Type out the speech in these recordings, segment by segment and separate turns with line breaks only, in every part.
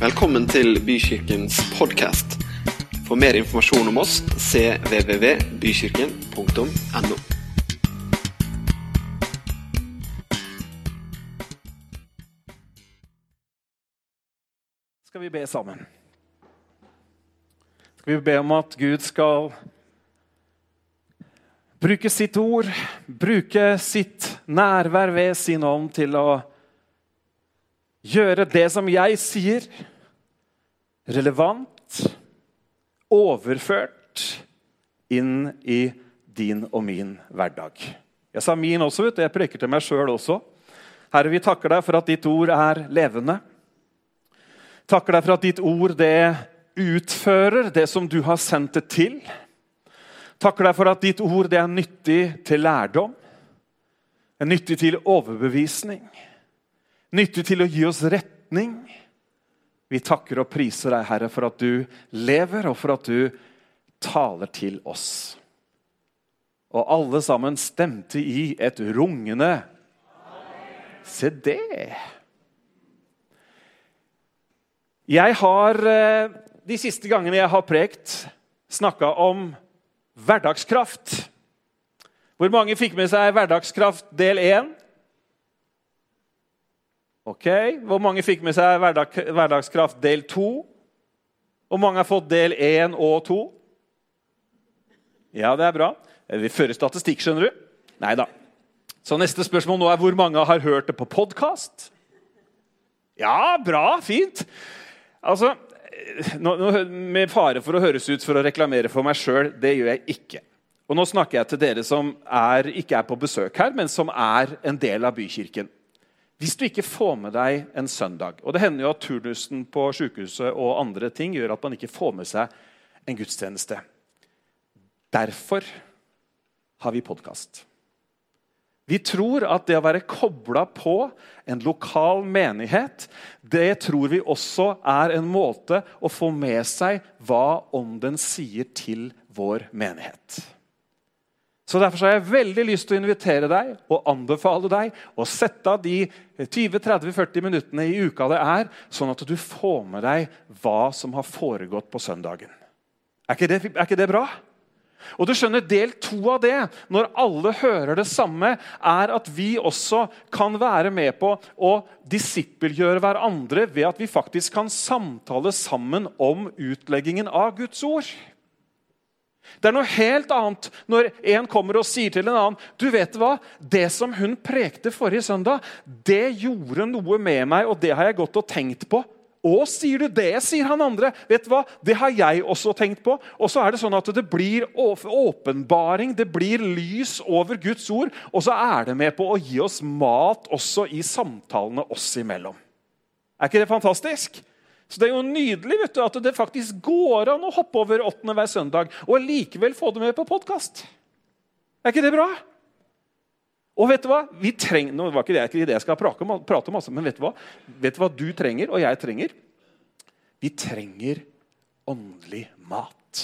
Velkommen til Bykirkens podkast. For mer informasjon om oss cvvvbykirken.no.
skal vi be sammen. Skal vi be om at Gud skal bruke sitt ord, bruke sitt nærvær ved sin ånd til å gjøre det som jeg sier, relevant, overført inn i din og min hverdag. Jeg sa min også, vet du. Jeg preker til meg sjøl også. Herre, vi takker deg for at ditt ord er levende. Takker deg for at ditt ord det utfører det som du har sendt det til. Takker deg for at ditt ord det er nyttig til lærdom, er nyttig til overbevisning, nyttig til å gi oss retning. Vi takker og priser deg, Herre, for at du lever, og for at du taler til oss. Og alle sammen stemte i et rungende Se det! Jeg har eh, de siste gangene jeg har prekt, snakka om hverdagskraft. Hvor mange fikk med seg hverdagskraft del 1? Ok. Hvor mange fikk med seg hverdag, hverdagskraft del 2? Hvor mange har fått del 1 og 2? Ja, det er bra. Vi fører statistikk, skjønner du. Nei da. Så neste spørsmål nå er hvor mange har hørt det på podkast? Ja, bra. Fint. Altså, nå, nå, Med fare for å høres ut for å reklamere for meg sjøl, det gjør jeg ikke. Og nå snakker jeg til dere som er, ikke er på besøk her, men som er en del av bykirken. Hvis du ikke får med deg en søndag Og det hender jo at turnusen på sykehuset og andre ting gjør at man ikke får med seg en gudstjeneste. Derfor har vi podkast. Vi tror at det å være kobla på en lokal menighet, det tror vi også er en måte å få med seg hva Ånden sier til vår menighet. Så Derfor har jeg veldig lyst til å invitere deg og anbefale deg å sette av de 20-30-40 minuttene i uka det er, sånn at du får med deg hva som har foregått på søndagen. Er ikke det, er ikke det bra? Og du skjønner, Del to av det, når alle hører det samme, er at vi også kan være med på å disippelgjøre hverandre ved at vi faktisk kan samtale sammen om utleggingen av Guds ord. Det er noe helt annet når en kommer og sier til en annen du vet hva, Det som hun prekte forrige søndag, det gjorde noe med meg, og det har jeg gått og tenkt på. Og sier du det, sier han andre. Vet du hva? Det har jeg også tenkt på. Og så er det sånn at det blir åpenbaring, det blir lys over Guds ord. Og så er det med på å gi oss mat også i samtalene oss imellom. Er ikke det fantastisk? Så Det er jo nydelig vet du, at det faktisk går an å hoppe over åttende hver søndag og likevel få det med på podkast. Er ikke det bra? Og vet du hva? Vi trenger, nå var ikke det, ikke det jeg skal prate om, prate masse, men vet du hva? Vet du hva du trenger, og jeg trenger? Vi trenger åndelig mat.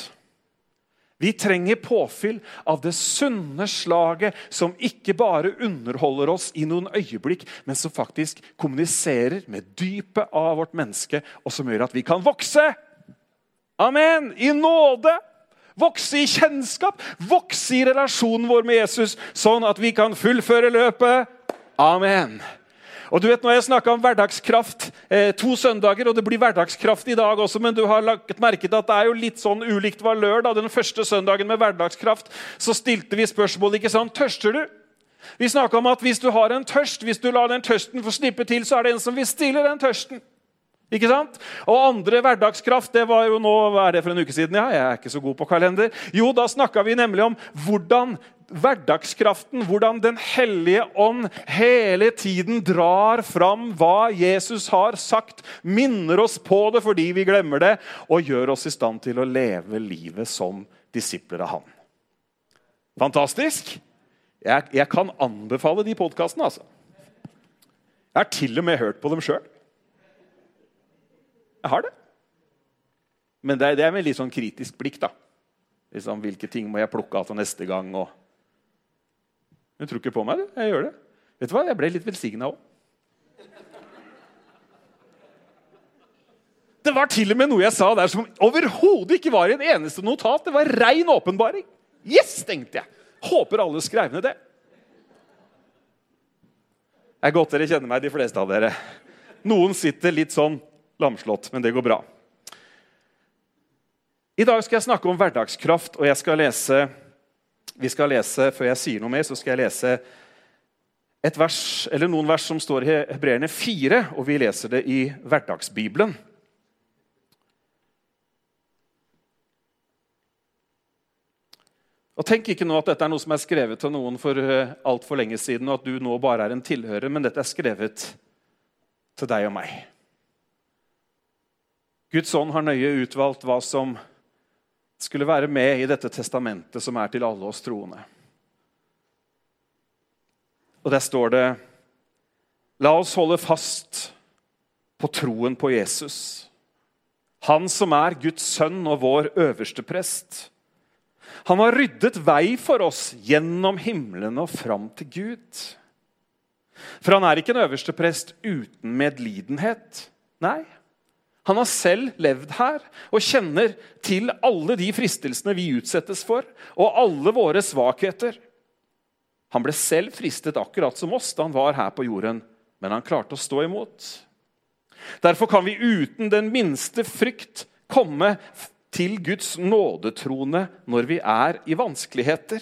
Vi trenger påfyll av det sunne slaget som ikke bare underholder oss i noen øyeblikk, men som faktisk kommuniserer med dypet av vårt menneske, og som gjør at vi kan vokse. Amen! I nåde Vokse i kjennskap, vokse i relasjonen vår med Jesus, sånn at vi kan fullføre løpet. Amen. Og du vet, Nå har jeg snakka om hverdagskraft eh, to søndager, og det blir hverdagskraft i dag også, men du har lagt merke til at det er jo litt sånn ulikt hva lørdag. Den første søndagen med hverdagskraft så stilte vi spørsmål ikke sant? Tørster du? Vi snakka om at hvis du har en tørst, hvis du lar den tørsten få slippe til, så er det en som vil stille den tørsten. Ikke sant? Og andre hverdagskraft det var jo nå, hva er det for en uke siden? Ja, jeg er ikke så god på kalender. Jo, da snakka vi nemlig om hvordan hverdagskraften, hvordan Den hellige ånd hele tiden drar fram hva Jesus har sagt, minner oss på det fordi vi glemmer det, og gjør oss i stand til å leve livet som disipler av Han. Fantastisk! Jeg, jeg kan anbefale de podkastene, altså. Jeg har til og med hørt på dem sjøl. Jeg har det. Men det er, med litt sånn kritisk blikk. da. Liksom, hvilke ting må jeg plukke av til neste gang? Og... Du tror ikke på meg? Jeg gjør det. Vet du hva? Jeg ble litt velsigna òg. Det var til og med noe jeg sa der som overhodet ikke var i en eneste notat. Det var rein åpenbaring. Yes, tenkte jeg. Håper alle skrev ned det. Det er godt dere kjenner meg, de fleste av dere. Noen sitter litt sånn lamslått, men det går bra. I dag skal jeg snakke om hverdagskraft, og jeg skal lese vi skal lese, Før jeg sier noe mer, så skal jeg lese et vers, eller noen vers som står i Hebreerne 4, og vi leser det i Hverdagsbibelen. Og Tenk ikke nå at dette er noe som er skrevet til noen for eh, altfor lenge siden, og at du nå bare er en tilhører, men dette er skrevet til deg og meg. Guds ånd har nøye utvalgt hva som skulle være med i dette testamentet som er til alle oss troende. Og der står det La oss holde fast på troen på Jesus, han som er Guds sønn og vår øverste prest. Han har ryddet vei for oss gjennom himmelen og fram til Gud. For han er ikke en øverste prest uten medlidenhet. Nei, han har selv levd her og kjenner til alle de fristelsene vi utsettes for, og alle våre svakheter. Han ble selv fristet akkurat som oss da han var her på jorden, men han klarte å stå imot. Derfor kan vi uten den minste frykt komme til Guds nådetrone når vi er i vanskeligheter.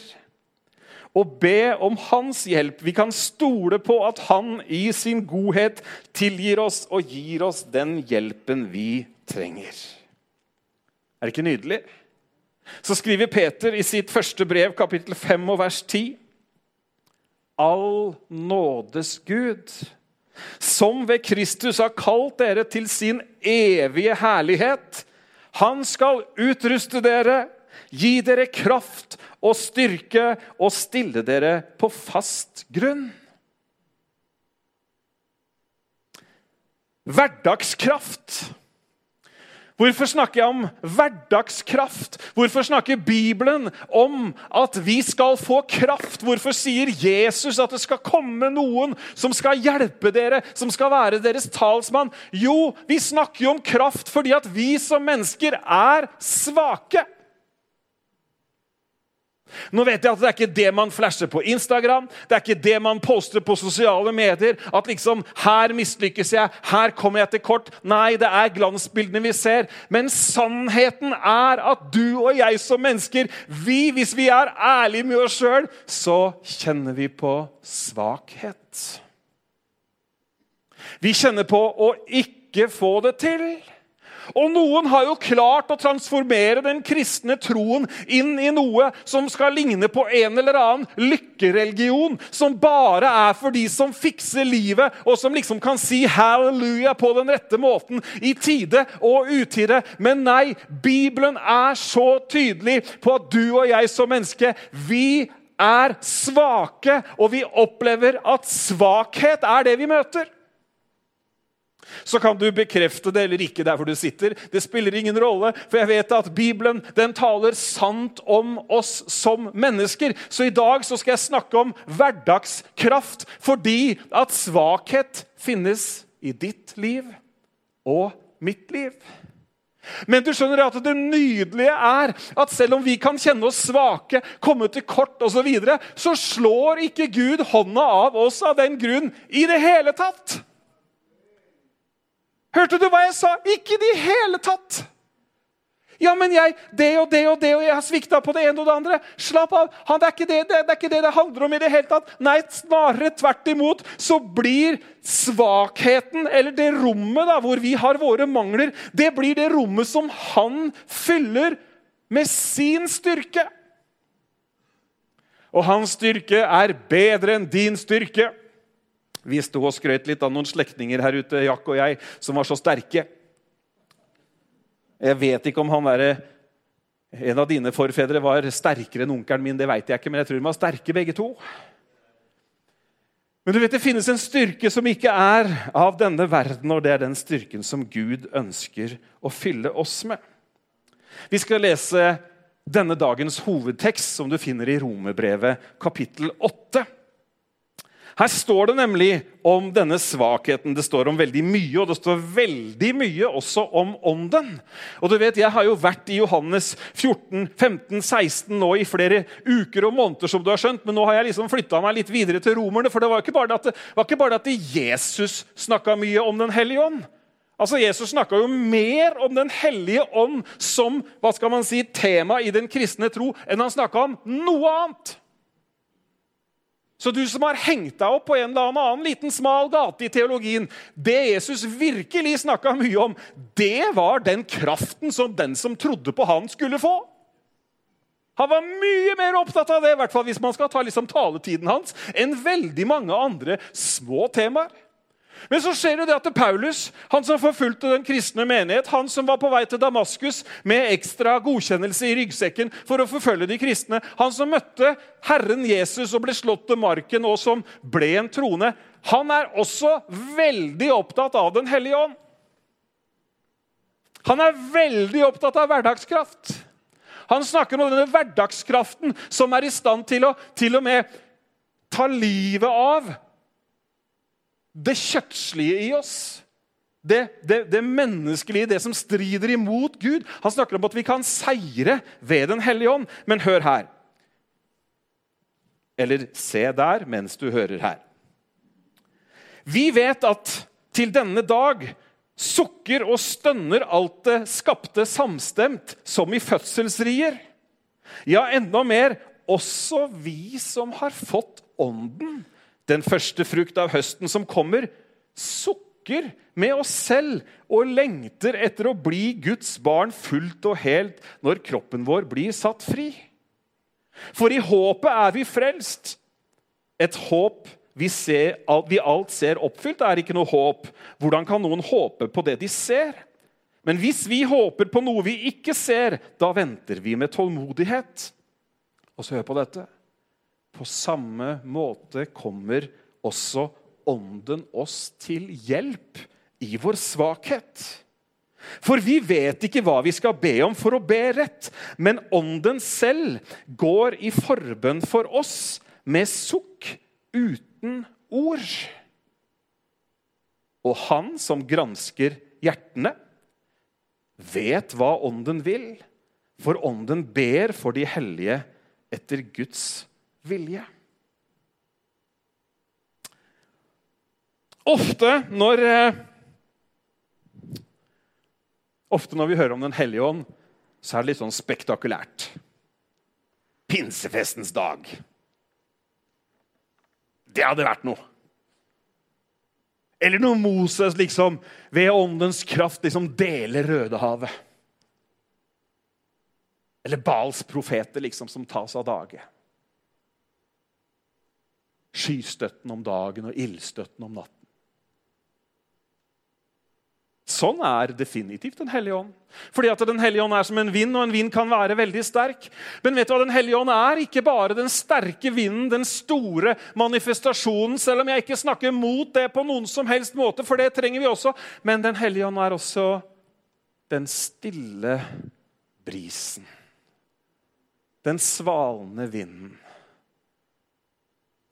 Og be om hans hjelp. Vi kan stole på at han i sin godhet tilgir oss og gir oss den hjelpen vi trenger. Er det ikke nydelig? Så skriver Peter i sitt første brev, kapittel 5 og vers 10. All nådes Gud, som ved Kristus har kalt dere til sin evige herlighet, han skal utruste dere, gi dere kraft og styrke og stille dere på fast grunn. Hverdagskraft. Hvorfor snakker jeg om hverdagskraft? Hvorfor snakker Bibelen om at vi skal få kraft? Hvorfor sier Jesus at det skal komme noen som skal hjelpe dere, som skal være deres talsmann? Jo, vi snakker jo om kraft fordi at vi som mennesker er svake. Nå vet jeg at Det er ikke det man flasher på Instagram, det er ikke det man poster på sosiale medier. At liksom 'Her mislykkes jeg. Her kommer jeg til kort.' Nei, det er glansbildene vi ser. Men sannheten er at du og jeg som mennesker, vi, hvis vi er ærlige med oss sjøl, så kjenner vi på svakhet. Vi kjenner på å ikke få det til. Og noen har jo klart å transformere den kristne troen inn i noe som skal ligne på en eller annen lykkereligion, som bare er for de som fikser livet, og som liksom kan si halleluja på den rette måten i tide og utide. Men nei, Bibelen er så tydelig på at du og jeg som menneske, vi er svake, og vi opplever at svakhet er det vi møter. Så kan du bekrefte det eller ikke der hvor du sitter. Det spiller ingen rolle, for jeg vet at Bibelen den taler sant om oss som mennesker. Så i dag så skal jeg snakke om hverdagskraft, fordi at svakhet finnes i ditt liv og mitt liv. Men du skjønner at det nydelige er at selv om vi kan kjenne oss svake, komme til kort osv., så, videre, så slår ikke Gud hånda av oss av den grunn i det hele tatt. Hørte du hva jeg sa? Ikke i det hele tatt! Ja, men jeg Det og det og det, og jeg har svikta på det ene og det andre. Slapp av. Han, det, er ikke det, det, det er ikke det det handler om i det hele tatt. Nei, snarere tvert imot så blir svakheten, eller det rommet da, hvor vi har våre mangler, det blir det rommet som han fyller med sin styrke. Og hans styrke er bedre enn din styrke. Vi sto og skrøt litt av noen slektninger her ute, Jack og jeg, som var så sterke. Jeg vet ikke om han der, en av dine forfedre var sterkere enn onkelen min, det vet jeg ikke, men jeg tror de var sterke begge to. Men du vet, det finnes en styrke som ikke er av denne verden, og det er den styrken som Gud ønsker å fylle oss med. Vi skal lese denne dagens hovedtekst, som du finner i Romerbrevet kapittel 8. Her står det nemlig om denne svakheten. Det står om veldig mye, og det står veldig mye også om ånden. Og du vet, Jeg har jo vært i Johannes 14, 15, 16 nå i flere uker og måneder, som du har skjønt, men nå har jeg liksom flytta meg litt videre til romerne. For det var ikke bare det at, det, var ikke bare det at Jesus snakka mye om Den hellige ånd. Altså, Jesus snakka jo mer om Den hellige ånd som hva skal man si, tema i den kristne tro enn han snakka om noe annet. Så du som har hengt deg opp på en eller annen liten smal gate i teologien Det Jesus virkelig snakka mye om, det var den kraften som den som trodde på han, skulle få. Han var mye mer opptatt av det, i hvert fall hvis man skal ta liksom taletiden hans, enn veldig mange andre små temaer. Men så skjer det at Paulus, han som forfulgte den kristne menighet, han som var på vei til Damaskus med ekstra godkjennelse i ryggsekken for å forfølge de kristne, han som møtte Herren Jesus og ble slått til marken, og som ble en trone, han er også veldig opptatt av Den hellige ånd. Han er veldig opptatt av hverdagskraft. Han snakker om denne hverdagskraften som er i stand til å til og med ta livet av det kjøttslige i oss. Det, det, det, menneskelige, det som strider imot Gud. Han snakker om at vi kan seire ved Den hellige ånd. Men hør her. Eller se der mens du hører her. Vi vet at til denne dag sukker og stønner alt det skapte samstemt, som i fødselsrier. Ja, enda mer også vi som har fått Ånden den første frukt av høsten som kommer, sukker med oss selv og lengter etter å bli Guds barn fullt og helt når kroppen vår blir satt fri. For i håpet er vi frelst. Et håp vi, ser, vi alt ser oppfylt, er ikke noe håp. Hvordan kan noen håpe på det de ser? Men hvis vi håper på noe vi ikke ser, da venter vi med tålmodighet. Og så hør på dette. På samme måte kommer også Ånden oss til hjelp i vår svakhet. For vi vet ikke hva vi skal be om for å be rett, men Ånden selv går i forbønn for oss med sukk uten ord. Og Han som gransker hjertene, vet hva Ånden vil, for Ånden ber for de hellige etter Guds vilje. Ofte når eh, Ofte når vi hører om Den hellige ånd, så er det litt sånn spektakulært. Pinsefestens dag. Det hadde vært noe. Eller når Moses liksom, ved åndens kraft liksom deler Rødehavet. Eller Bals profeter liksom, som tas av dage skystøtten om dagen og ildstøtten om natten. Sånn er definitivt Den hellige ånd. Fordi at Den hellige ånd er som en vind, og en vind kan være veldig sterk. Men vet du hva Den hellige ånd er? Ikke bare den sterke vinden, den store manifestasjonen, selv om jeg ikke snakker mot det på noen som helst måte, for det trenger vi også. Men Den hellige ånd er også den stille brisen. Den svalende vinden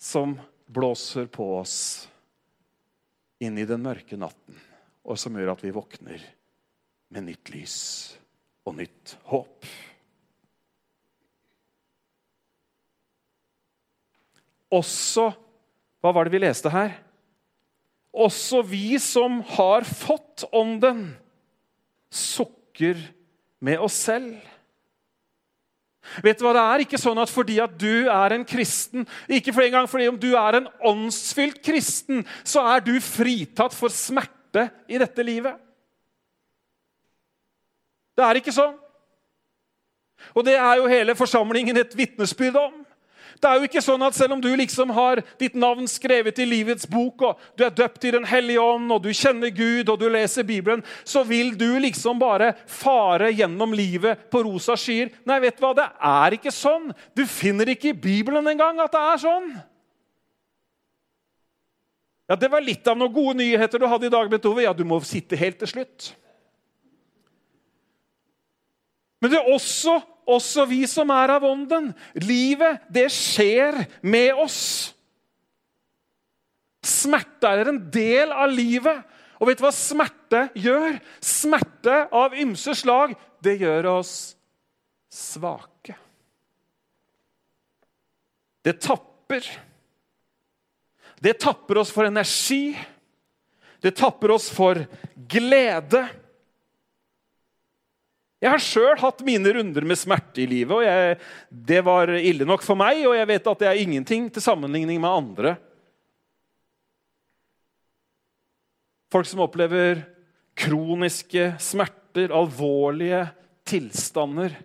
som blåser på oss inn i den mørke natten, og som gjør at vi våkner med nytt lys og nytt håp. Også Hva var det vi leste her? Også vi som har fått Ånden, sukker med oss selv. Vet du hva, Det er ikke sånn at fordi at du er en kristen, ikke for en gang fordi om du er en åndsfylt kristen, så er du fritatt for smerte i dette livet. Det er ikke sånn. Og det er jo hele forsamlingen et vitnesbyrd om. Det er jo ikke sånn at Selv om du liksom har ditt navn skrevet i livets bok, og du er døpt i Den hellige ånd, og du kjenner Gud og du leser Bibelen, så vil du liksom bare fare gjennom livet på rosa skyer. Nei, vet du hva? Det er ikke sånn. Du finner ikke i Bibelen engang at det er sånn. Ja, Det var litt av noen gode nyheter du hadde i dag, Betove. Ja, du må sitte helt til slutt. Men det er også også vi som er av ånden. Livet, det skjer med oss. Smerte er en del av livet. Og vet du hva smerte gjør? Smerte av ymse slag, det gjør oss svake. Det tapper. Det tapper oss for energi. Det tapper oss for glede. Jeg har sjøl hatt mine runder med smerte i livet, og jeg, det var ille nok for meg. Og jeg vet at det er ingenting til sammenligning med andre. Folk som opplever kroniske smerter, alvorlige tilstander.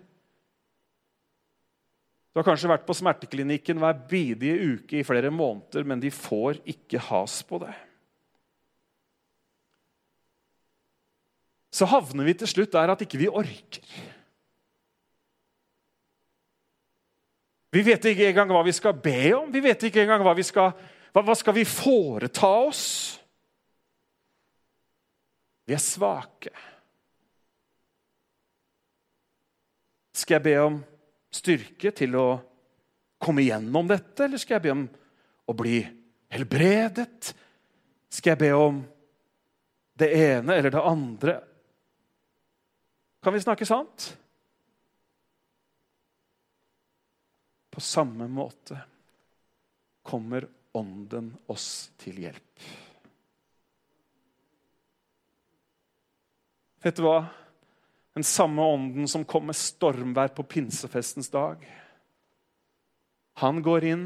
Du har kanskje vært på smerteklinikken hver bidige uke i flere måneder, men de får ikke has på det. Så havner vi til slutt der at ikke vi orker. Vi vet ikke engang hva vi skal be om. Vi vet ikke engang hva vi skal, hva, hva skal vi foreta oss. Vi er svake. Skal jeg be om styrke til å komme igjennom dette, eller skal jeg be om å bli helbredet? Skal jeg be om det ene eller det andre? Kan vi snakke sant? På samme måte kommer Ånden oss til hjelp. Vet du hva? Den samme ånden som kom med stormvær på pinsefestens dag. Han går inn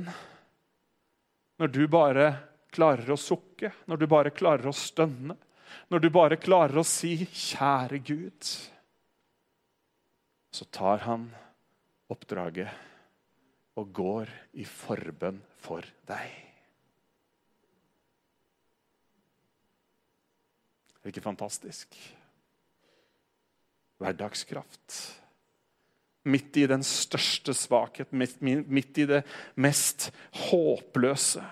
når du bare klarer å sukke, når du bare klarer å stønne, når du bare klarer å si 'Kjære Gud' så tar han oppdraget og går i forbønn for deg. Det Er ikke fantastisk? Hverdagskraft. Midt i den største svakhet, midt i det mest håpløse.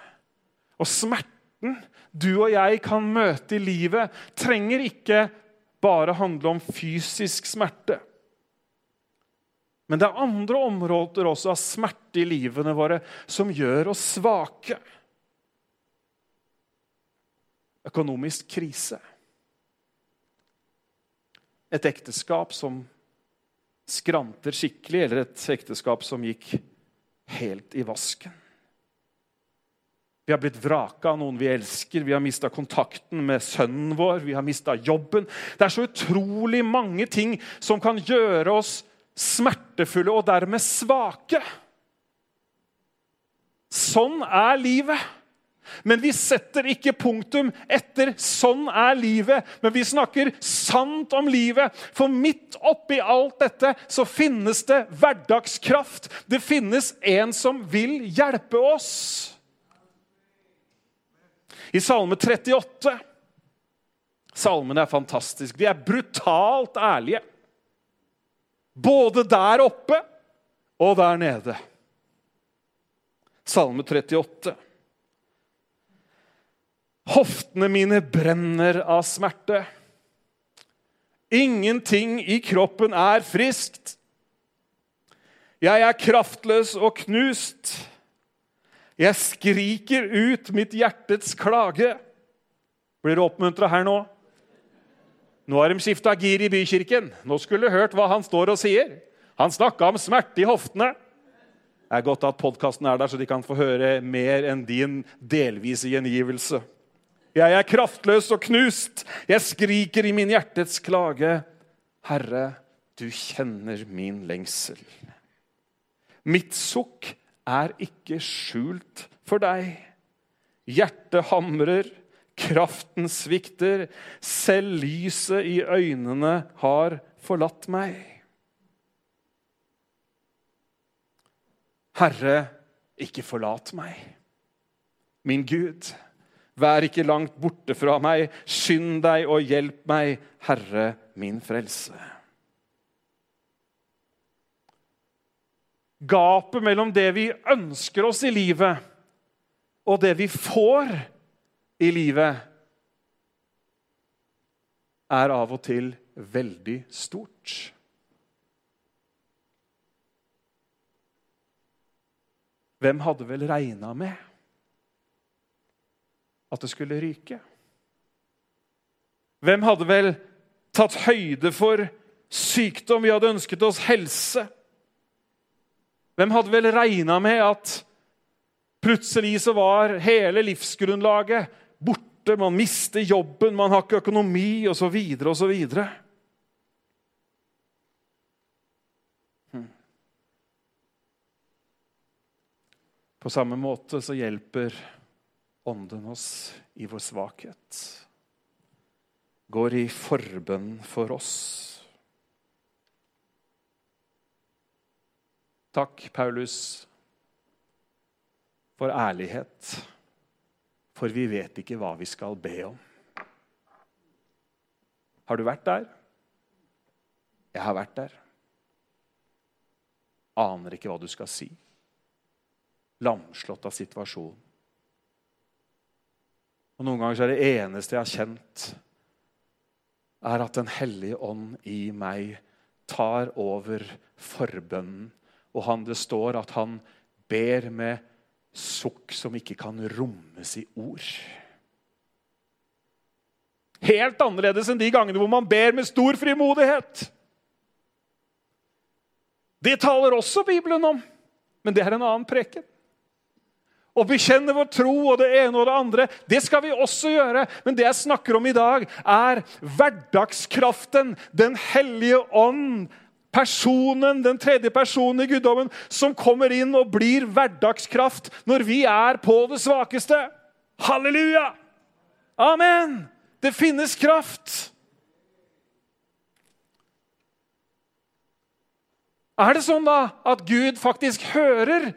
Og smerten du og jeg kan møte i livet, trenger ikke bare handle om fysisk smerte. Men det er andre områder også av smerte i livene våre som gjør oss svake. Økonomisk krise. Et ekteskap som skranter skikkelig, eller et ekteskap som gikk helt i vasken. Vi har blitt vraka av noen vi elsker, vi har mista kontakten med sønnen vår, vi har mista jobben. Det er så utrolig mange ting som kan gjøre oss smertefulle og dermed svake. Sånn er livet. Men vi setter ikke punktum etter 'sånn er livet', men vi snakker sant om livet. For midt oppi alt dette så finnes det hverdagskraft. Det finnes en som vil hjelpe oss. I Salme 38 Salmene er fantastiske. De er brutalt ærlige. Både der oppe og der nede. Salme 38. Hoftene mine brenner av smerte. Ingenting i kroppen er friskt. Jeg er kraftløs og knust. Jeg skriker ut mitt hjertets klage. Blir du oppmuntra her nå? Nå har de skifta gir i bykirken. Nå skulle du hørt hva han står og sier. Han snakka om smerte i hoftene. Det er godt at podkasten er der, så de kan få høre mer enn din delvise gjengivelse. Jeg er kraftløs og knust. Jeg skriker i min hjertets klage. Herre, du kjenner min lengsel. Mitt sukk er ikke skjult for deg. Hjertet hamrer, Kraften svikter. Selv lyset i øynene har forlatt meg. Herre, ikke forlat meg. Min Gud, vær ikke langt borte fra meg. Skynd deg og hjelp meg, Herre min frelse. Gapet mellom det vi ønsker oss i livet, og det vi får, i livet er av og til veldig stort. Hvem hadde vel regna med at det skulle ryke? Hvem hadde vel tatt høyde for sykdom? Vi hadde ønsket oss helse. Hvem hadde vel regna med at plutselig så var hele livsgrunnlaget borte? Man mister jobben, man har ikke økonomi, osv., osv. Hmm. På samme måte så hjelper Ånden oss i vår svakhet. Går i forbønn for oss. Takk, Paulus, for ærlighet. For vi vet ikke hva vi skal be om. Har du vært der? Jeg har vært der. Aner ikke hva du skal si. Lamslått av situasjonen. Og Noen ganger er det eneste jeg har kjent, er at Den hellige ånd i meg tar over forbønnen og han, det står at han ber med sukk som ikke kan rommes i ord. Helt annerledes enn de gangene hvor man ber med stor frimodighet. Det taler også Bibelen om, men det er en annen preken. Å bekjenne vår tro og det ene og det andre, det skal vi også gjøre. Men det jeg snakker om i dag, er hverdagskraften, Den hellige ånd, personen, den tredje personen i guddommen, som kommer inn og blir hverdagskraft når vi er på det svakeste. Halleluja! Amen! Det finnes kraft. Er det sånn da at Gud faktisk hører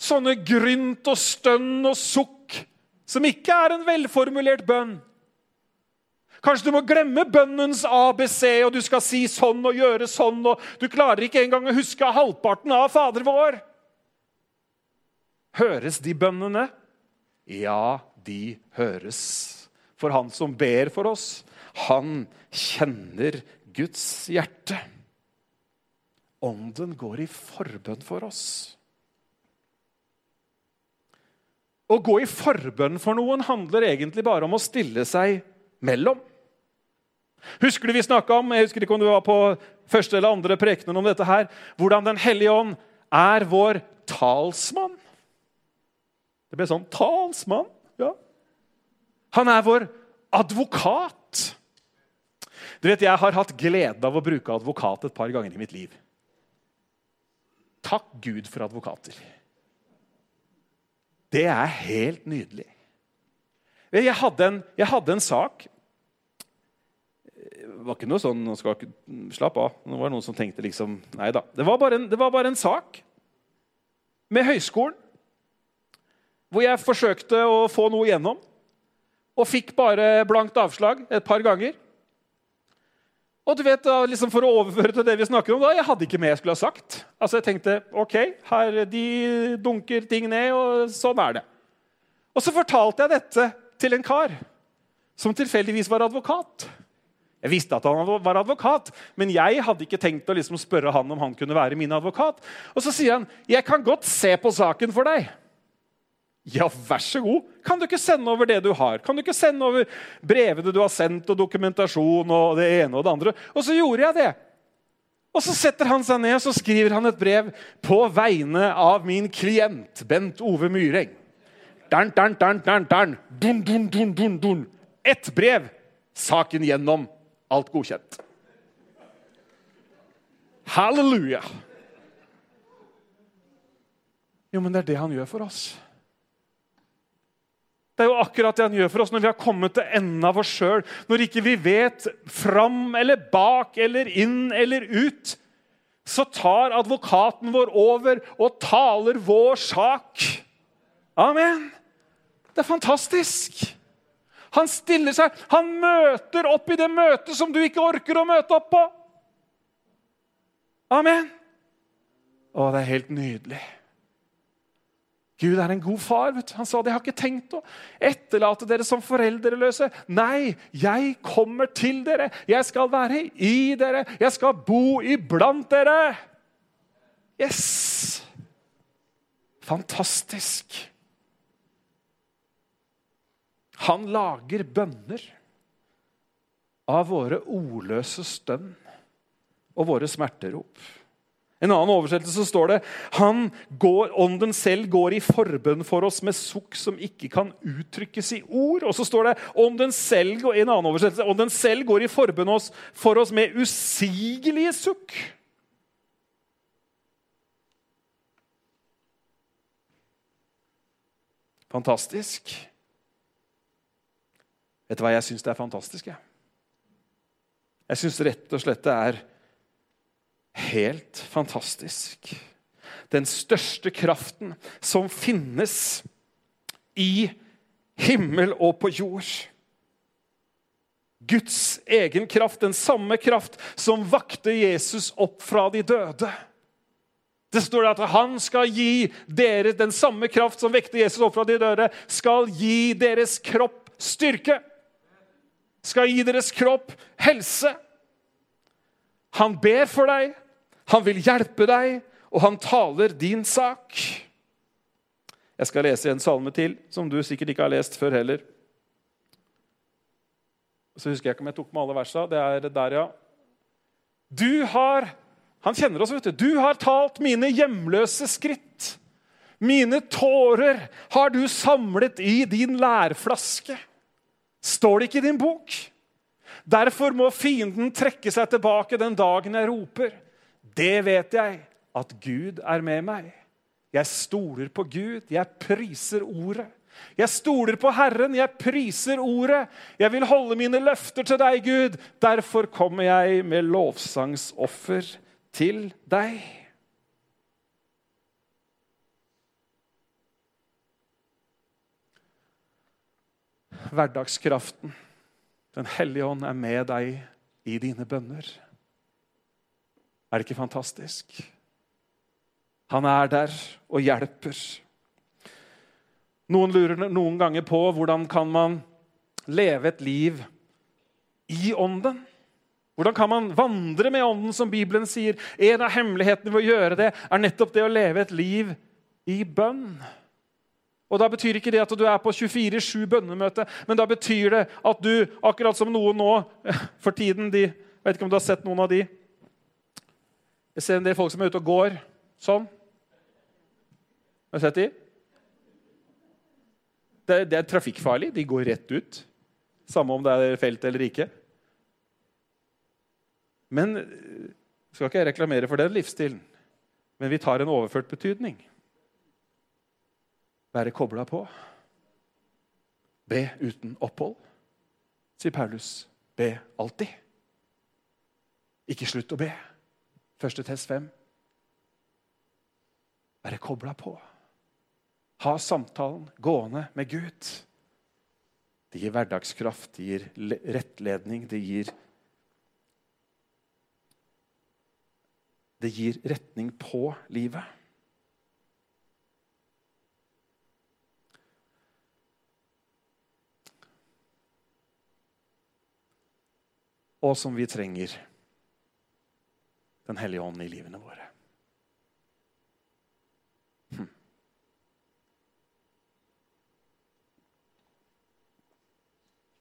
sånne grynt og stønn og sukk som ikke er en velformulert bønn? Kanskje du må glemme bønnens ABC, og du skal si sånn og gjøre sånn, og du klarer ikke engang å huske halvparten av Fader vår. Høres de bønnene? Ja, de høres. For han som ber for oss, han kjenner Guds hjerte. Ånden går i forbønn for oss. Å gå i forbønn for noen handler egentlig bare om å stille seg mellom. Husker du vi snakka om jeg husker ikke om du var på første eller andre prekenen om dette her, hvordan Den hellige ånd er vår talsmann? Det ble sånn talsmann. ja. Han er vår advokat. Du vet, Jeg har hatt glede av å bruke advokat et par ganger i mitt liv. Takk Gud for advokater. Det er helt nydelig. Jeg hadde en, jeg hadde en sak var ikke noe sånn skal Slapp av. Nå var det noen som tenkte liksom Nei da. Det var bare en, var bare en sak med høyskolen hvor jeg forsøkte å få noe igjennom. Og fikk bare blankt avslag et par ganger. Og du vet, da, liksom For å overføre til det vi snakker om, da, jeg hadde ikke mer jeg skulle ha sagt. Altså Jeg tenkte ok, her, de dunker ting ned, og sånn er det. Og så fortalte jeg dette til en kar som tilfeldigvis var advokat. Jeg visste at han var advokat, men jeg hadde ikke tenkt å liksom spørre han om han kunne være min advokat. Og så sier han, 'Jeg kan godt se på saken for deg.' Ja, vær så god. Kan du ikke sende over det du har? Kan du ikke sende over brevene du har sendt, og dokumentasjon og det ene og det andre? Og så gjorde jeg det. Og så setter han seg ned og så skriver han et brev på vegne av min klient Bent Ove Myreng. Dun, dun, dun, dun, dun. Dun, dun, dun, dun, dun. Ett brev. Saken gjennom. Alt godkjent. Halleluja! Jo, men det er det han gjør for oss. Det er jo akkurat det han gjør for oss når vi har kommet til enden av oss sjøl. Når ikke vi vet fram eller bak eller inn eller ut. Så tar advokaten vår over og taler vår sak. Amen. Det er fantastisk. Han stiller seg, han møter opp i det møtet som du ikke orker å møte opp på. Amen. Å, det er helt nydelig. Gud er en god far. vet du. Han sa det. Jeg har ikke tenkt å etterlate dere som foreldreløse. Nei, jeg kommer til dere. Jeg skal være i dere. Jeg skal bo iblant dere. Yes! Fantastisk. Han lager bønner av våre ordløse stønn og våre smerterop. En annen oversettelse står det han går, ånden selv går i forbønn for oss med sukk som ikke kan uttrykkes i ord. Og så står det ånden selv, en annen oversettelse, ånden selv går i forbønn for oss med usigelige sukk. Fantastisk. Vet du hva jeg syns det er fantastisk? Jeg, jeg syns rett og slett det er helt fantastisk. Den største kraften som finnes i himmel og på jord. Guds egen kraft, den samme kraft som vakte Jesus opp fra de døde. Det står at han skal gi dere den samme kraft som vekte Jesus opp fra de døde, skal gi deres kropp styrke. Skal gi deres kropp helse. Han ber for deg, han vil hjelpe deg, og han taler din sak. Jeg skal lese en salme til, som du sikkert ikke har lest før heller. Så husker jeg ikke om jeg tok med alle versa. Det er der, ja. Du har han kjenner oss, vet du. Du har talt mine hjemløse skritt. Mine tårer har du samlet i din lærflaske. Står det ikke i din bok? Derfor må fienden trekke seg tilbake den dagen jeg roper. Det vet jeg, at Gud er med meg. Jeg stoler på Gud, jeg priser ordet. Jeg stoler på Herren, jeg priser ordet. Jeg vil holde mine løfter til deg, Gud. Derfor kommer jeg med lovsangsoffer til deg. Hverdagskraften, Den hellige ånd, er med deg i dine bønner. Er det ikke fantastisk? Han er der og hjelper. Noen lurer noen ganger på hvordan kan man leve et liv i ånden. Hvordan kan man vandre med Ånden, som Bibelen sier? En av hemmelighetene ved å gjøre det er nettopp det å leve et liv i bønn. Og Da betyr ikke det at du er på 24-7 bønnemøte, men da betyr det at du, akkurat som noen nå for tiden de, vet ikke om du har sett noen av de Jeg ser en del folk som er ute og går sånn. Har du sett de? Det, det er trafikkfarlig. De går rett ut. Samme om det er felt eller ikke. Men skal ikke jeg reklamere for den livsstilen, men vi tar en overført betydning. Være kobla på. Be uten opphold, sier Paulus. Be alltid. Ikke slutt å be. Første test fem. Være kobla på. Ha samtalen gående med Gud. Det gir hverdagskraft, det gir rettledning, det gir Det gir retning på livet. Og som vi trenger Den hellige ånd i livene våre. Hm.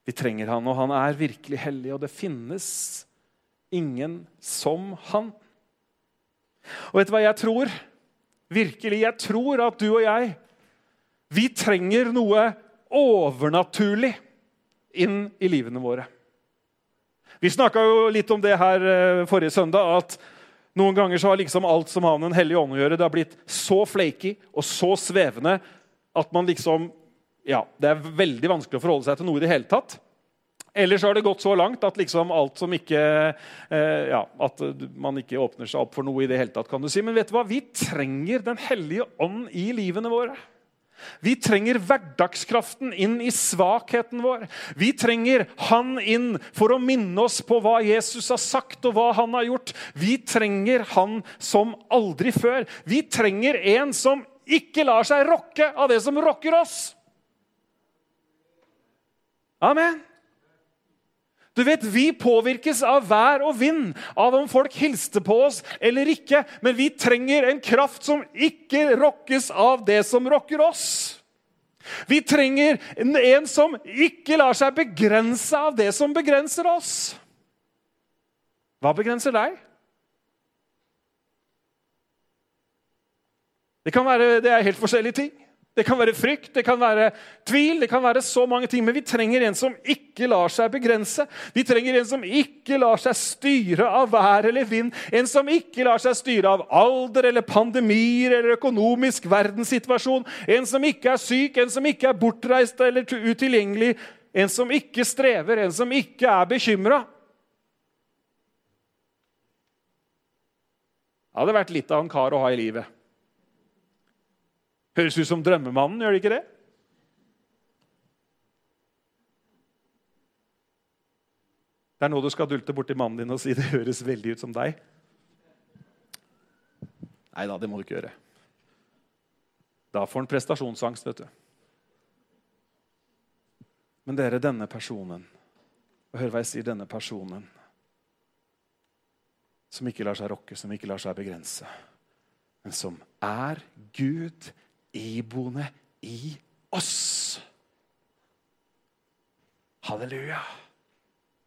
Vi trenger han, og han er virkelig hellig, og det finnes ingen som han. Og vet du hva jeg tror? Virkelig, jeg tror at du og jeg vi trenger noe overnaturlig inn i livene våre. Vi snakka jo litt om det her eh, forrige søndag. at Noen ganger så har liksom alt som har med Den hellige ånd å gjøre, det har blitt så flaky og så svevende at man liksom Ja, det er veldig vanskelig å forholde seg til noe i det hele tatt. Ellers har det gått så langt at liksom alt som ikke eh, ja, At man ikke åpner seg opp for noe i det hele tatt. kan du si. Men vet du hva? vi trenger Den hellige ånd i livene våre. Vi trenger hverdagskraften inn i svakheten vår. Vi trenger Han inn for å minne oss på hva Jesus har sagt og hva han har gjort. Vi trenger Han som aldri før. Vi trenger en som ikke lar seg rokke av det som rokker oss. Amen. Du vet, Vi påvirkes av vær og vind, av om folk hilste på oss eller ikke. Men vi trenger en kraft som ikke rokkes av det som rokker oss. Vi trenger en, som ikke lar seg begrense av det som begrenser oss. Hva begrenser deg? Det kan være det er helt forskjellige ting. Det kan være frykt, det kan være tvil, det kan være så mange ting. Men vi trenger en som ikke lar seg begrense. Vi trenger en som ikke lar seg styre av vær eller vind. En som ikke lar seg styre av alder eller pandemier eller økonomisk verdenssituasjon. En som ikke er syk, en som ikke er bortreist eller utilgjengelig. En som ikke strever, en som ikke er bekymra. Det hadde vært litt av en kar å ha i livet. Høres ut som drømmemannen, gjør det ikke det? Det er nå du skal dulte borti mannen din og si det høres veldig ut som deg. Nei da, det må du ikke gjøre. Da får han prestasjonsangst, vet du. Men dere, denne personen og Hør hva jeg sier, denne personen som ikke lar seg rokke, som ikke lar seg begrense, men som er Gud iboende i oss. Halleluja.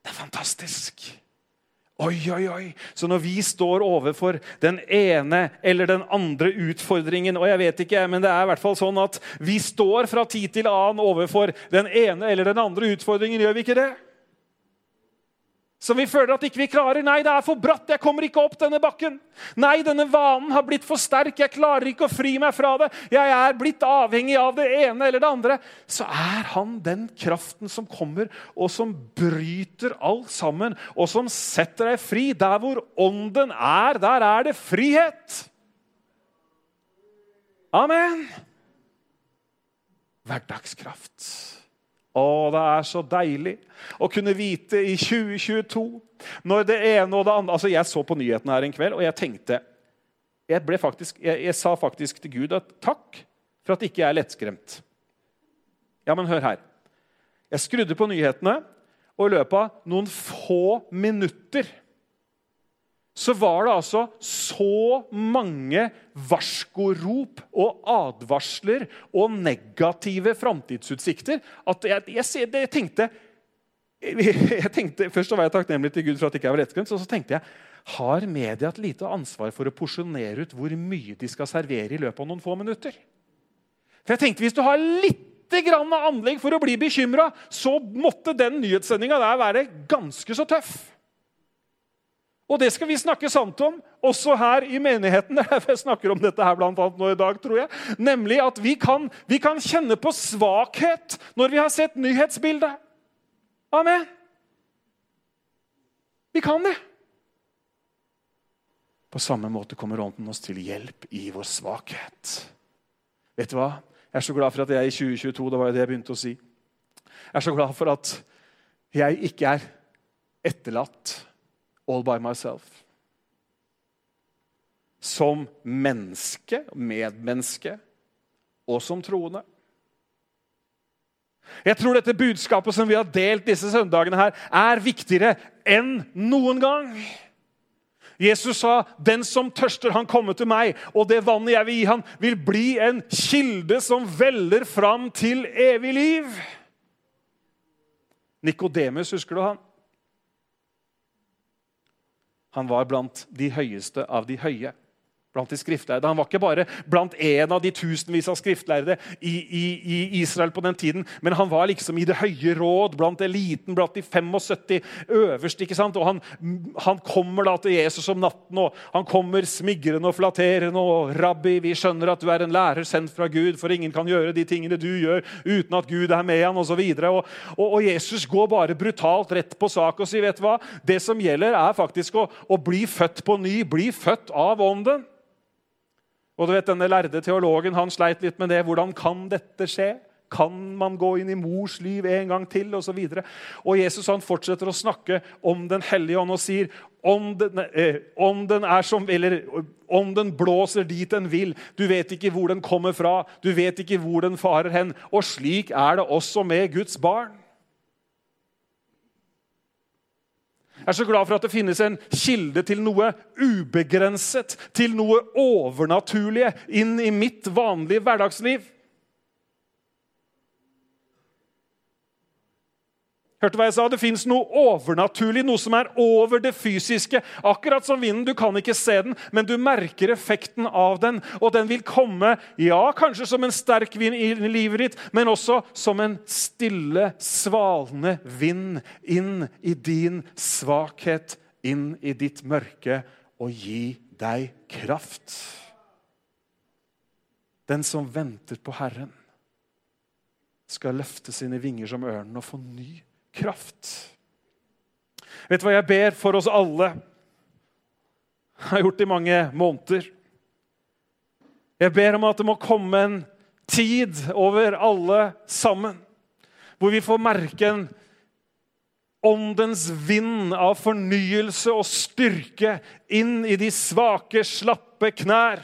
Det er fantastisk. Oi, oi, oi. Så når vi står overfor den ene eller den andre utfordringen og jeg vet ikke, men det er i hvert fall sånn at Vi står fra tid til annen overfor den ene eller den andre utfordringen. Gjør vi ikke det? Som vi føler at ikke vi klarer. Nei, det er for bratt. Jeg kommer ikke opp denne bakken. Nei, denne vanen har blitt for sterk. Jeg klarer ikke å fri meg fra det. Jeg er blitt avhengig av det ene eller det andre. Så er han den kraften som kommer, og som bryter alt sammen, og som setter deg fri. Der hvor ånden er, der er det frihet. Amen. Hverdagskraft. Å, det er så deilig å kunne vite i 2022 når det ene og det andre Altså, Jeg så på nyhetene her en kveld, og jeg tenkte Jeg, faktisk, jeg, jeg sa faktisk til Gud at takk for at ikke jeg er lettskremt. Ja, men hør her. Jeg skrudde på nyhetene, og i løpet av noen få minutter så var det altså så mange varskorop og advarsler og negative framtidsutsikter at jeg, jeg, jeg, tenkte, jeg, tenkte Først var jeg takknemlig til Gud for at jeg ikke var lettskremt. Og så tenkte jeg har media et lite ansvar for å porsjonere ut hvor mye de skal servere i løpet av noen få minutter? For jeg tenkte, Hvis du har litt grann anlegg for å bli bekymra, så måtte den nyhetssendinga være ganske så tøff. Og det skal vi snakke sant om, også her i menigheten. Jeg snakker om dette her blant annet nå i dag, tror jeg. Nemlig at vi kan, vi kan kjenne på svakhet når vi har sett nyhetsbildet. Amen. Vi kan det. På samme måte kommer Ånden oss til hjelp i vår svakhet. Vet du hva? Jeg er så glad for at jeg i 2022 det var det jeg begynte å si. Jeg er så glad for at jeg ikke er etterlatt all by myself. Som menneske, medmenneske og som troende. Jeg tror dette budskapet som vi har delt disse søndagene, her, er viktigere enn noen gang. Jesus sa, 'Den som tørster, han kommer til meg.' 'Og det vannet jeg vil gi han, vil bli en kilde som veller fram til evig liv.' Nikodemus, husker du han? Han var blant de høyeste av de høye blant de skriftlærde. Han var ikke bare blant en av de tusenvis av skriftlærde i, i, i, Israel på den tiden, men han var liksom i det høye råd, blant eliten, blant de 75 øverste. ikke sant? Og han, han kommer da til Jesus om natten, og han kommer smigrende og flatterende. og 'Rabbi, vi skjønner at du er en lærer sendt fra Gud, for ingen kan gjøre de tingene du gjør uten at Gud er med han', osv. Og, og, og Jesus går bare brutalt rett på sak og sier, 'Vet du hva? Det som gjelder, er faktisk å, å bli født på ny, bli født av Ånden'. Og du vet, Denne lærde teologen han sleit litt med det. Hvordan kan dette skje? Kan man gå inn i mors liv en gang til? Og, så videre. og Jesus han fortsetter å snakke om Den hellige ånd og sier om den, eh, om den er som, eller om den blåser dit den vil. Du vet ikke hvor den kommer fra, du vet ikke hvor den farer hen. Og slik er det også med Guds barn. Jeg er så glad for at det finnes en kilde til noe ubegrenset, til noe overnaturlige inn i mitt vanlige hverdagsliv. Hørte hva jeg sa? Det fins noe overnaturlig, noe som er over det fysiske. Akkurat som vinden. Du kan ikke se den, men du merker effekten av den. Og den vil komme, ja, kanskje som en sterk vind i livet ditt, men også som en stille, svalende vind inn i din svakhet, inn i ditt mørke, og gi deg kraft. Den som venter på Herren, skal løfte sine vinger som ørnen og få ny kraft. Vet du hva jeg ber for oss alle? Jeg har gjort det i mange måneder. Jeg ber om at det må komme en tid over alle sammen hvor vi får merke en åndens vind av fornyelse og styrke inn i de svake, slappe knær.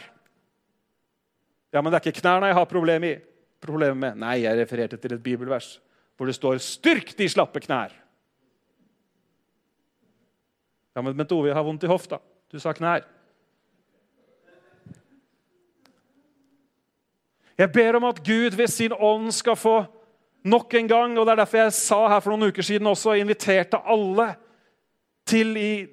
Ja, men det er ikke knærne jeg har problemer med. Nei, jeg refererte til et bibelvers hvor det står 'styrk de slappe knær'. Ja, men Bent Ove har vondt i hofta. Du sa knær. Jeg ber om at Gud ved sin ånd skal få nok en gang, og det er derfor jeg sa her for noen uker siden også, inviterte alle til i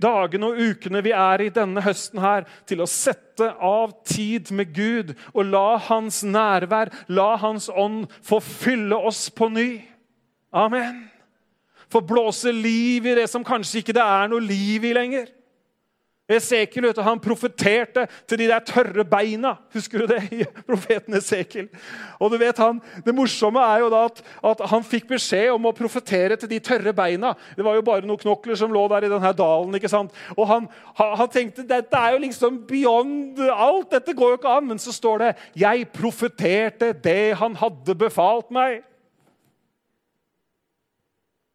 dagene og ukene vi er i denne høsten, her, til å sette av tid med Gud og la Hans nærvær, la Hans ånd få fylle oss på ny. Amen. Få blåse liv i det som kanskje ikke det er noe liv i lenger. Esekiel vet du, han profeterte til de der tørre beina. Husker du det? i profeten Esekiel? Og du vet han, Det morsomme er jo da at, at, han fikk beskjed om å profetere til de tørre beina. Det var jo bare noen knokler som lå der i denne dalen. ikke sant? Og han, han tenkte dette er jo liksom beyond alt. Dette går jo ikke an. Men så står det 'Jeg profeterte det han hadde befalt meg'.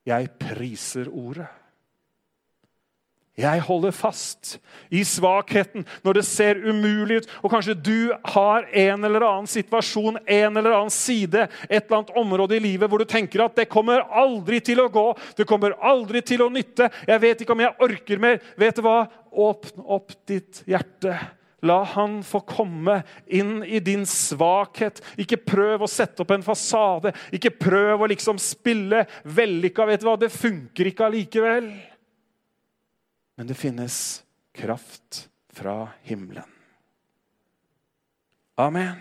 Jeg priser ordet. Jeg holder fast i svakheten når det ser umulig ut. Og kanskje du har en eller annen situasjon, en eller annen side, et eller annet område i livet hvor du tenker at det kommer aldri til å gå, det kommer aldri til å nytte. Jeg vet ikke om jeg orker mer. Vet du hva? Åpne opp ditt hjerte. La han få komme inn i din svakhet. Ikke prøv å sette opp en fasade. Ikke prøv å liksom spille vellykka. Vet du hva? Det funker ikke allikevel. Men det finnes kraft fra himmelen. Amen.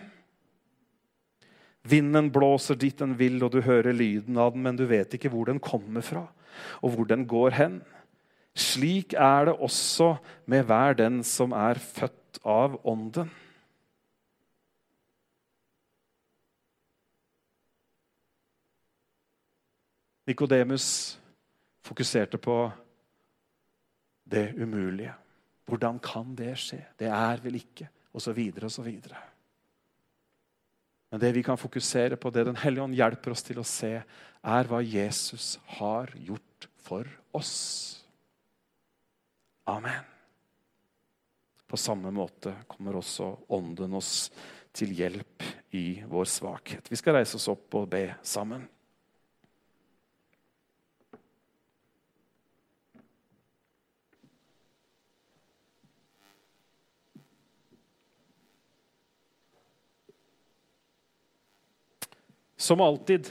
Vinden blåser dit den vil, og du hører lyden av den, men du vet ikke hvor den kommer fra, og hvor den går hen. Slik er det også med hver den som er født av Ånden. Nikodemus fokuserte på det umulige. Hvordan kan det skje? Det er vel ikke Og så videre og så videre. Men det vi kan fokusere på, det Den hellige ånd hjelper oss til å se, er hva Jesus har gjort for oss. Amen. På samme måte kommer også Ånden oss til hjelp i vår svakhet. Vi skal reise oss opp og be sammen. Som alltid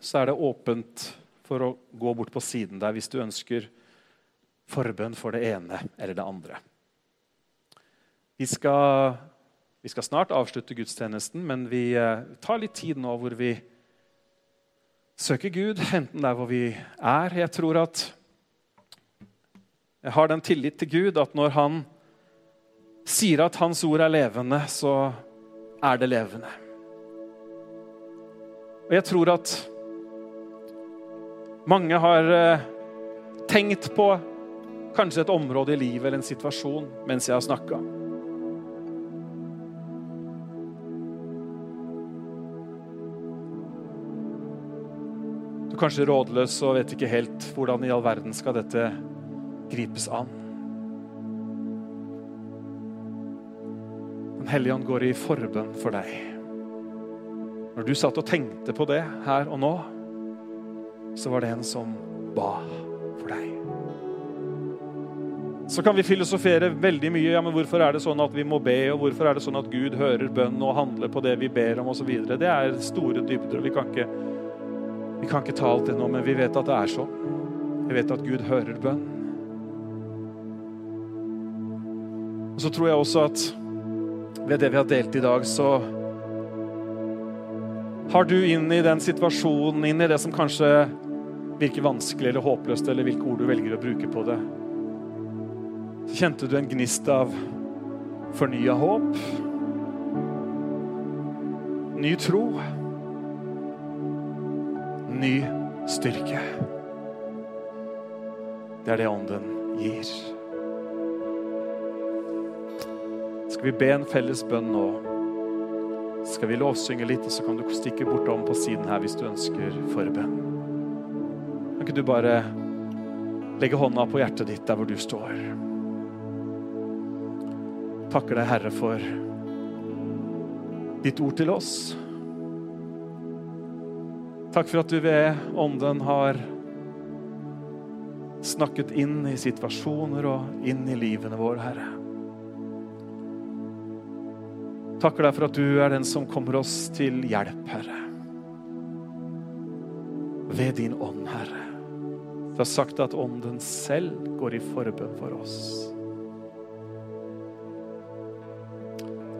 så er det åpent for å gå bort på siden der hvis du ønsker forbønn for det ene eller det andre. Vi skal, vi skal snart avslutte gudstjenesten, men vi eh, tar litt tid nå hvor vi søker Gud, enten der hvor vi er. Jeg tror at jeg har den tillit til Gud at når han sier at hans ord er levende, så er det levende. Og jeg tror at mange har eh, tenkt på kanskje et område i livet eller en situasjon mens jeg har snakka. Du er kanskje rådløs og vet ikke helt hvordan i all verden skal dette gripes an. Den hellige ånd går i forbønn for deg. Når du satt og tenkte på det her og nå, så var det en som ba for deg. Så kan vi filosofere veldig mye. ja, men Hvorfor er det sånn at vi må be, og hvorfor er det sånn at Gud hører bønn og handler på det vi ber om osv.? Det er store dybder, og vi kan ikke Vi kan ikke ta alt det nå, men vi vet at det er sånn. Vi vet at Gud hører bønn. Og så tror jeg også at ved det vi har delt i dag, så har du inn i den situasjonen, inn i det som kanskje virker vanskelig eller håpløst, eller hvilke ord du velger å bruke på det, så kjente du en gnist av fornya håp, ny tro, ny styrke. Det er det Ånden gir. Skal vi be en felles bønn nå? Skal vi lovsynge litt, og så kan du stikke bortom på siden her hvis du ønsker forbønn. Kan ikke du bare legge hånda på hjertet ditt der hvor du står? Takker deg, Herre, for ditt ord til oss. Takk for at du ved Ånden har snakket inn i situasjoner og inn i livene våre, Herre. Takker deg for at du er den som kommer oss til hjelp, Herre. Ved din ånd, Herre. Du har sagt at ånden selv går i forbønn for oss.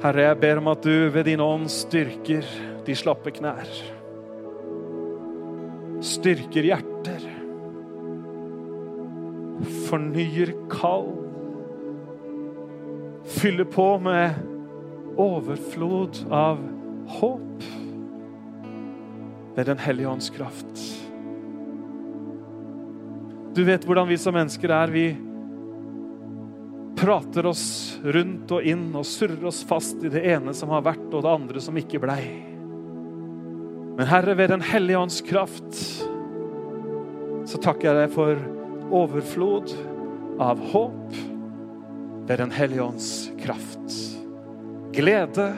Herre, jeg ber om at du ved din ånd styrker de slappe knær. Styrker hjerter. Fornyer kall. Fyller på med overflod av håp ved Den hellige ånds kraft. Du vet hvordan vi som mennesker er. Vi prater oss rundt og inn og surrer oss fast i det ene som har vært, og det andre som ikke blei. Men Herre, ved Den hellige ånds kraft så takker jeg deg for overflod av håp ved Den hellige ånds kraft glede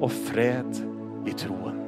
og fred i troen.